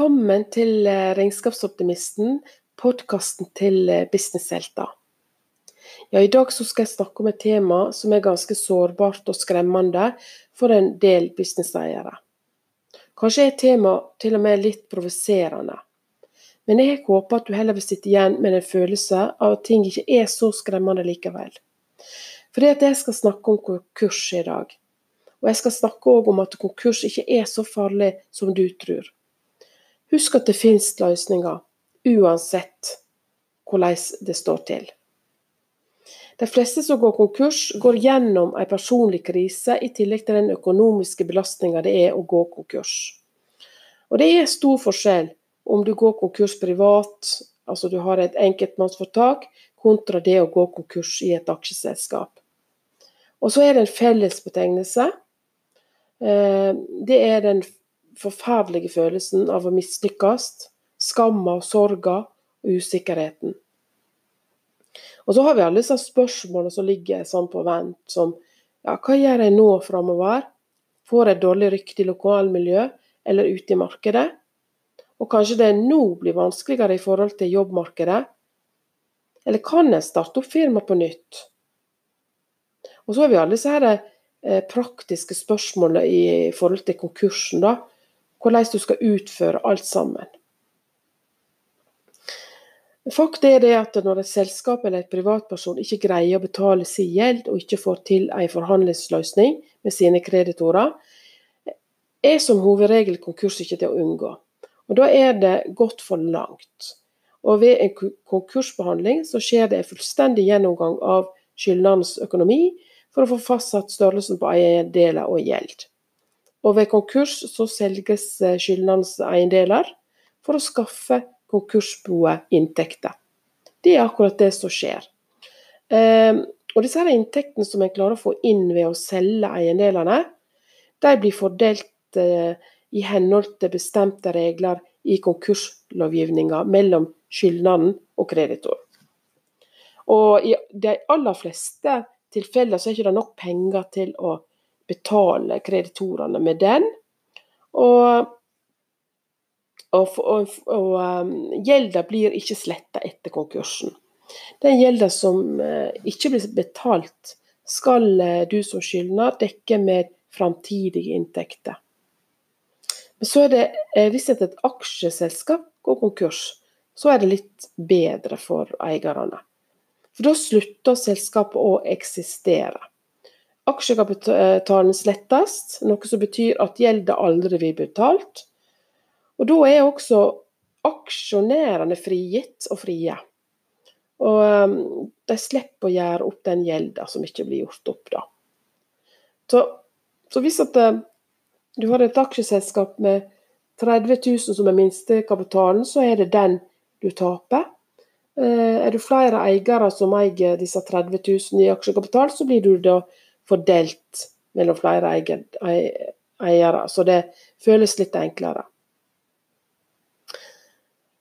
Velkommen til eh, Regnskapsoptimisten, podkasten til eh, businesshelter. Ja, I dag skal jeg snakke om et tema som er ganske sårbart og skremmende for en del businesseiere. Kanskje er temaet til og med litt provoserende. Men jeg håper at du heller vil sitte igjen med en følelse av at ting ikke er så skremmende likevel. Fordi at jeg skal snakke om konkurs i dag. Og jeg skal snakke om at konkurs ikke er så farlig som du tror. Husk at det finnes løsninger, uansett hvordan det står til. De fleste som går konkurs, går gjennom en personlig krise, i tillegg til den økonomiske belastninga det er å gå konkurs. Og det er stor forskjell om du går konkurs privat, altså du har et enkeltmannsforetak, kontra det å gå konkurs i et aksjeselskap. Og så er det en fellesbetegnelse Eh, det er den forferdelige følelsen av å mislykkes, skamma, sorga og usikkerheten. Og så har vi alle disse spørsmålene som ligger sånn på vent, som ja, hva gjør jeg nå framover? Får jeg dårlig rykte i lokalmiljø eller ute i markedet? Og kanskje det nå blir vanskeligere i forhold til jobbmarkedet? Eller kan jeg starte opp firma på nytt? Og så har vi alle disse Eh, praktiske spørsmålene i forhold til konkursen. da, Hvordan du skal utføre alt sammen. Fakt er det at når et selskap eller et privatperson ikke greier å betale sin gjeld, og ikke får til en forhandlingsløsning med sine kreditorer, er som hovedregel konkurs ikke til å unngå. Og Da er det gått for langt. Og Ved en konkursbehandling så skjer det en fullstendig gjennomgang av skyldnerens økonomi, for å få fastsatt størrelsen på eiendeler og gjeld. Og ved konkurs så selges eh, skyldnerens eiendeler for å skaffe konkursboet inntekter. Det er akkurat det som skjer. Ehm, og disse her inntektene som en klarer å få inn ved å selge eiendelene, de blir fordelt eh, i henhold til bestemte regler i konkurslovgivninga mellom skyldneren og kreditor. Og i de aller fleste tilfeller så er det ikke nok penger til å betale kreditorene med den. Og, og, og, og um, gjelda blir ikke sletta etter konkursen. Den gjelda som uh, ikke blir betalt, skal uh, du som skyldner dekke med framtidige inntekter. Men så er det, uh, hvis et aksjeselskap går konkurs, så er det litt bedre for eierne. For da slutter selskapet å eksistere. Aksjekapitalen slettes, noe som betyr at gjelda aldri blir betalt. Og da er også aksjonærene frigitt og frie. Og um, de slipper å gjøre opp den gjelda som ikke blir gjort opp, da. Så, så hvis at uh, du har et aksjeselskap med 30 000 som er minstekapitalen, så er det den du taper. Eh, er du flere eiere som eier disse 30 000 i aksjekapital, så blir du da fordelt mellom flere eiere. Så det føles litt enklere.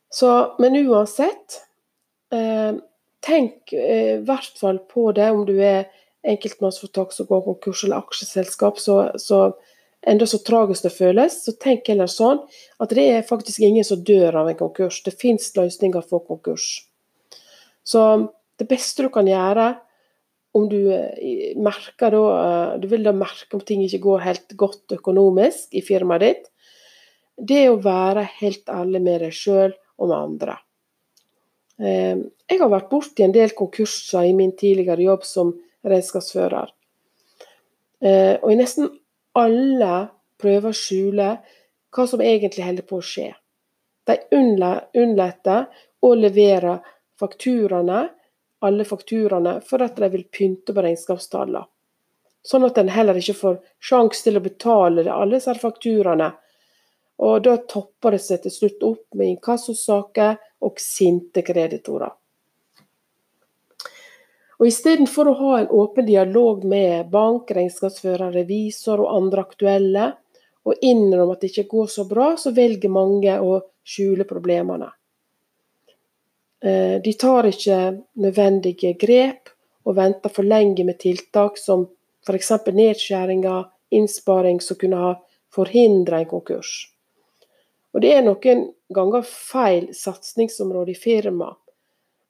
Så, men uansett, eh, tenk eh, i hvert fall på det om du er enkeltmannsforetak som går konkurs eller aksjeselskap, så, så enda så tragisk det føles, så tenk heller sånn at det er faktisk ingen som dør av en konkurs. Det fins løsninger for konkurs. Så det beste du kan gjøre, om du eh, merker da, eh, du vil da merke om ting ikke går helt godt økonomisk i firmaet ditt, det er å være helt ærlig med deg sjøl og med andre. Eh, jeg har vært borti en del konkurser i min tidligere jobb som regnskapsfører. Og i nesten alle prøver å skjule hva som egentlig holder på å skje. De unnlater å levere fakturaene, alle fakturaene, for at de vil pynte på regnskapstallene. Sånn at en heller ikke får sjanse til å betale alle disse fakturaene. Og da topper det seg til slutt opp med inkassosaker og sinte kreditorer. Og Istedenfor å ha en åpen dialog med bank, regnskapsfører, revisor og andre aktuelle, og innrømme at det ikke går så bra, så velger mange å skjule problemene. Eh, de tar ikke nødvendige grep og venter for lenge med tiltak som f.eks. nedskjæringer, innsparing som kunne ha forhindra en konkurs. Og det er noen ganger feil satsingsområde i firma,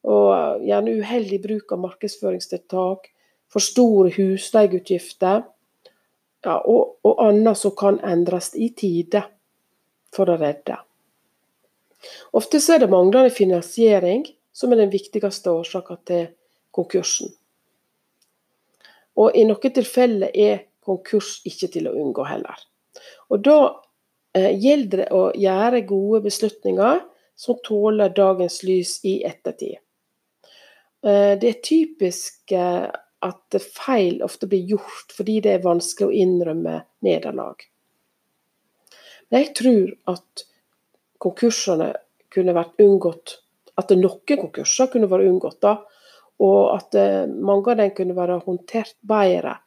og gjerne uheldig bruk av markedsføringstiltak, for store husleieutgifter ja, og, og annet som kan endres i tide for å redde. Ofte er det manglende finansiering som er den viktigste årsaken til konkursen. Og i noen tilfeller er konkurs ikke til å unngå heller. Og da eh, gjelder det å gjøre gode beslutninger som tåler dagens lys i ettertid. Eh, det er typisk eh, at feil ofte blir gjort fordi det er vanskelig å innrømme nederlag. Men jeg tror at konkursene kunne vært unngått, at noen konkurser kunne vært unngått. da, Og at eh, mange av dem kunne vært håndtert bedre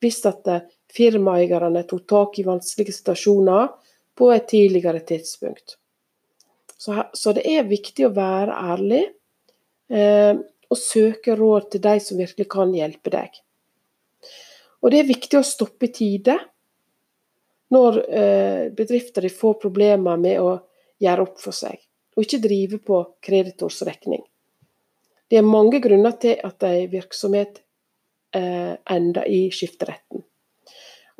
hvis at eh, firmaeierne tok tak i vanskelige situasjoner på et tidligere tidspunkt. Så, så det er viktig å være ærlig. Eh, og søke råd til de som virkelig kan hjelpe deg. Og det er viktig å stoppe i tide når eh, bedrifter får problemer med å gjøre opp for seg, og ikke drive på kreditors regning. Det er mange grunner til at en virksomhet eh, ender i skifteretten.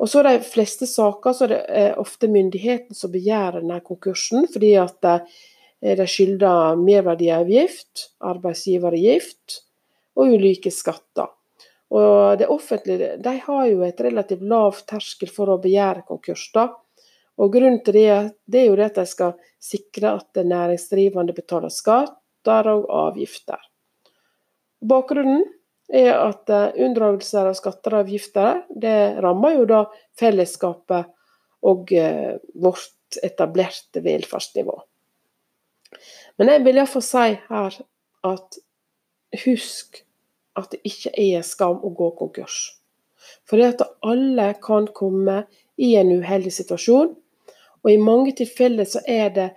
Og så De fleste saker så er det eh, ofte myndigheten som begjærer denne konkursen, fordi at de skylder merverdiavgift, arbeidsgiveravgift og ulike skatter. Og Det offentlige de har jo et relativt lav terskel for å begjære konkurs. da. Og Grunnen til det, det er jo at de skal sikre at næringsdrivende betaler skatter og avgifter. Bakgrunnen er at eh, unndragelser av skatter og avgifter det rammer jo da fellesskapet og eh, vårt etablerte velferdsnivå. Men jeg vil iallfall si her at husk at det ikke er skam å gå konkurs. For det at alle kan komme i en uheldig situasjon, og i mange tilfeller så er det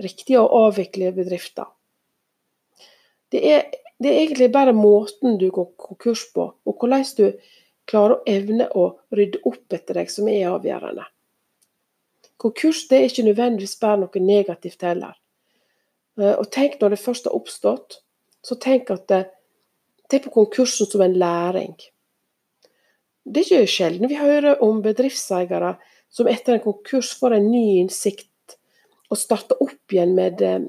riktig å avvikle bedrifter. Det er, det er egentlig bare måten du går konkurs på, og hvordan du klarer å evne å rydde opp etter deg, som er avgjørende. Konkurs det er ikke nødvendigvis bare noe negativt heller. Eh, og tenk når det først har oppstått, så tenk at det, Tenk på konkursen som en læring. Det er ikke sjelden vi hører om bedriftseiere som etter en konkurs får en ny innsikt og starter opp igjen med eh,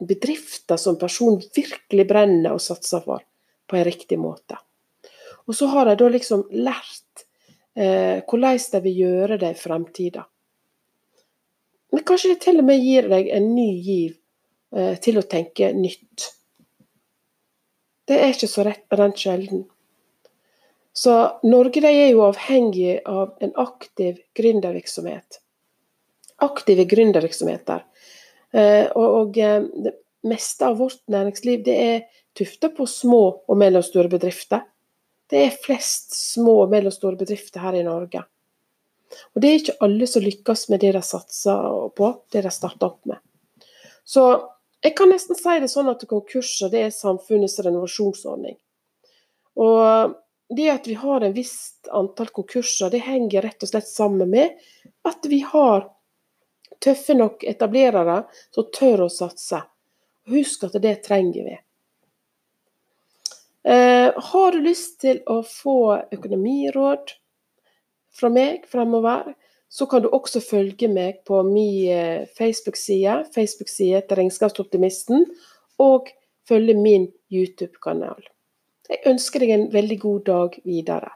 bedrifter som personen virkelig brenner og satser for, på en riktig måte. Og så har de da liksom lært eh, hvordan de vil gjøre det i fremtiden. Men kanskje det til og med gir deg en ny giv Eh, til å tenke nytt. Det er ikke så rett rent sjelden. Så Norge er jo avhengig av en aktiv gründervirksomhet. Aktive gründervirksomheter. Og, og eh, det meste av vårt næringsliv det er tufta på små og mellomstore bedrifter. Det er flest små og mellomstore bedrifter her i Norge. Og det er ikke alle som lykkes med det de satser på, det de starter opp med. Så jeg kan nesten si det sånn at konkurser det er samfunnets renovasjonsordning. Og det at vi har en visst antall konkurser, det henger rett og slett sammen med at vi har tøffe nok etablerere som tør å satse. Husk at det trenger vi. Eh, har du lyst til å få økonomiråd fra meg fremover, så kan du også følge meg på min eh, Facebook-side, Facebook-side til Regnskapsoptimisten, og følge min YouTube-kanal. Jeg ønsker deg en veldig god dag videre.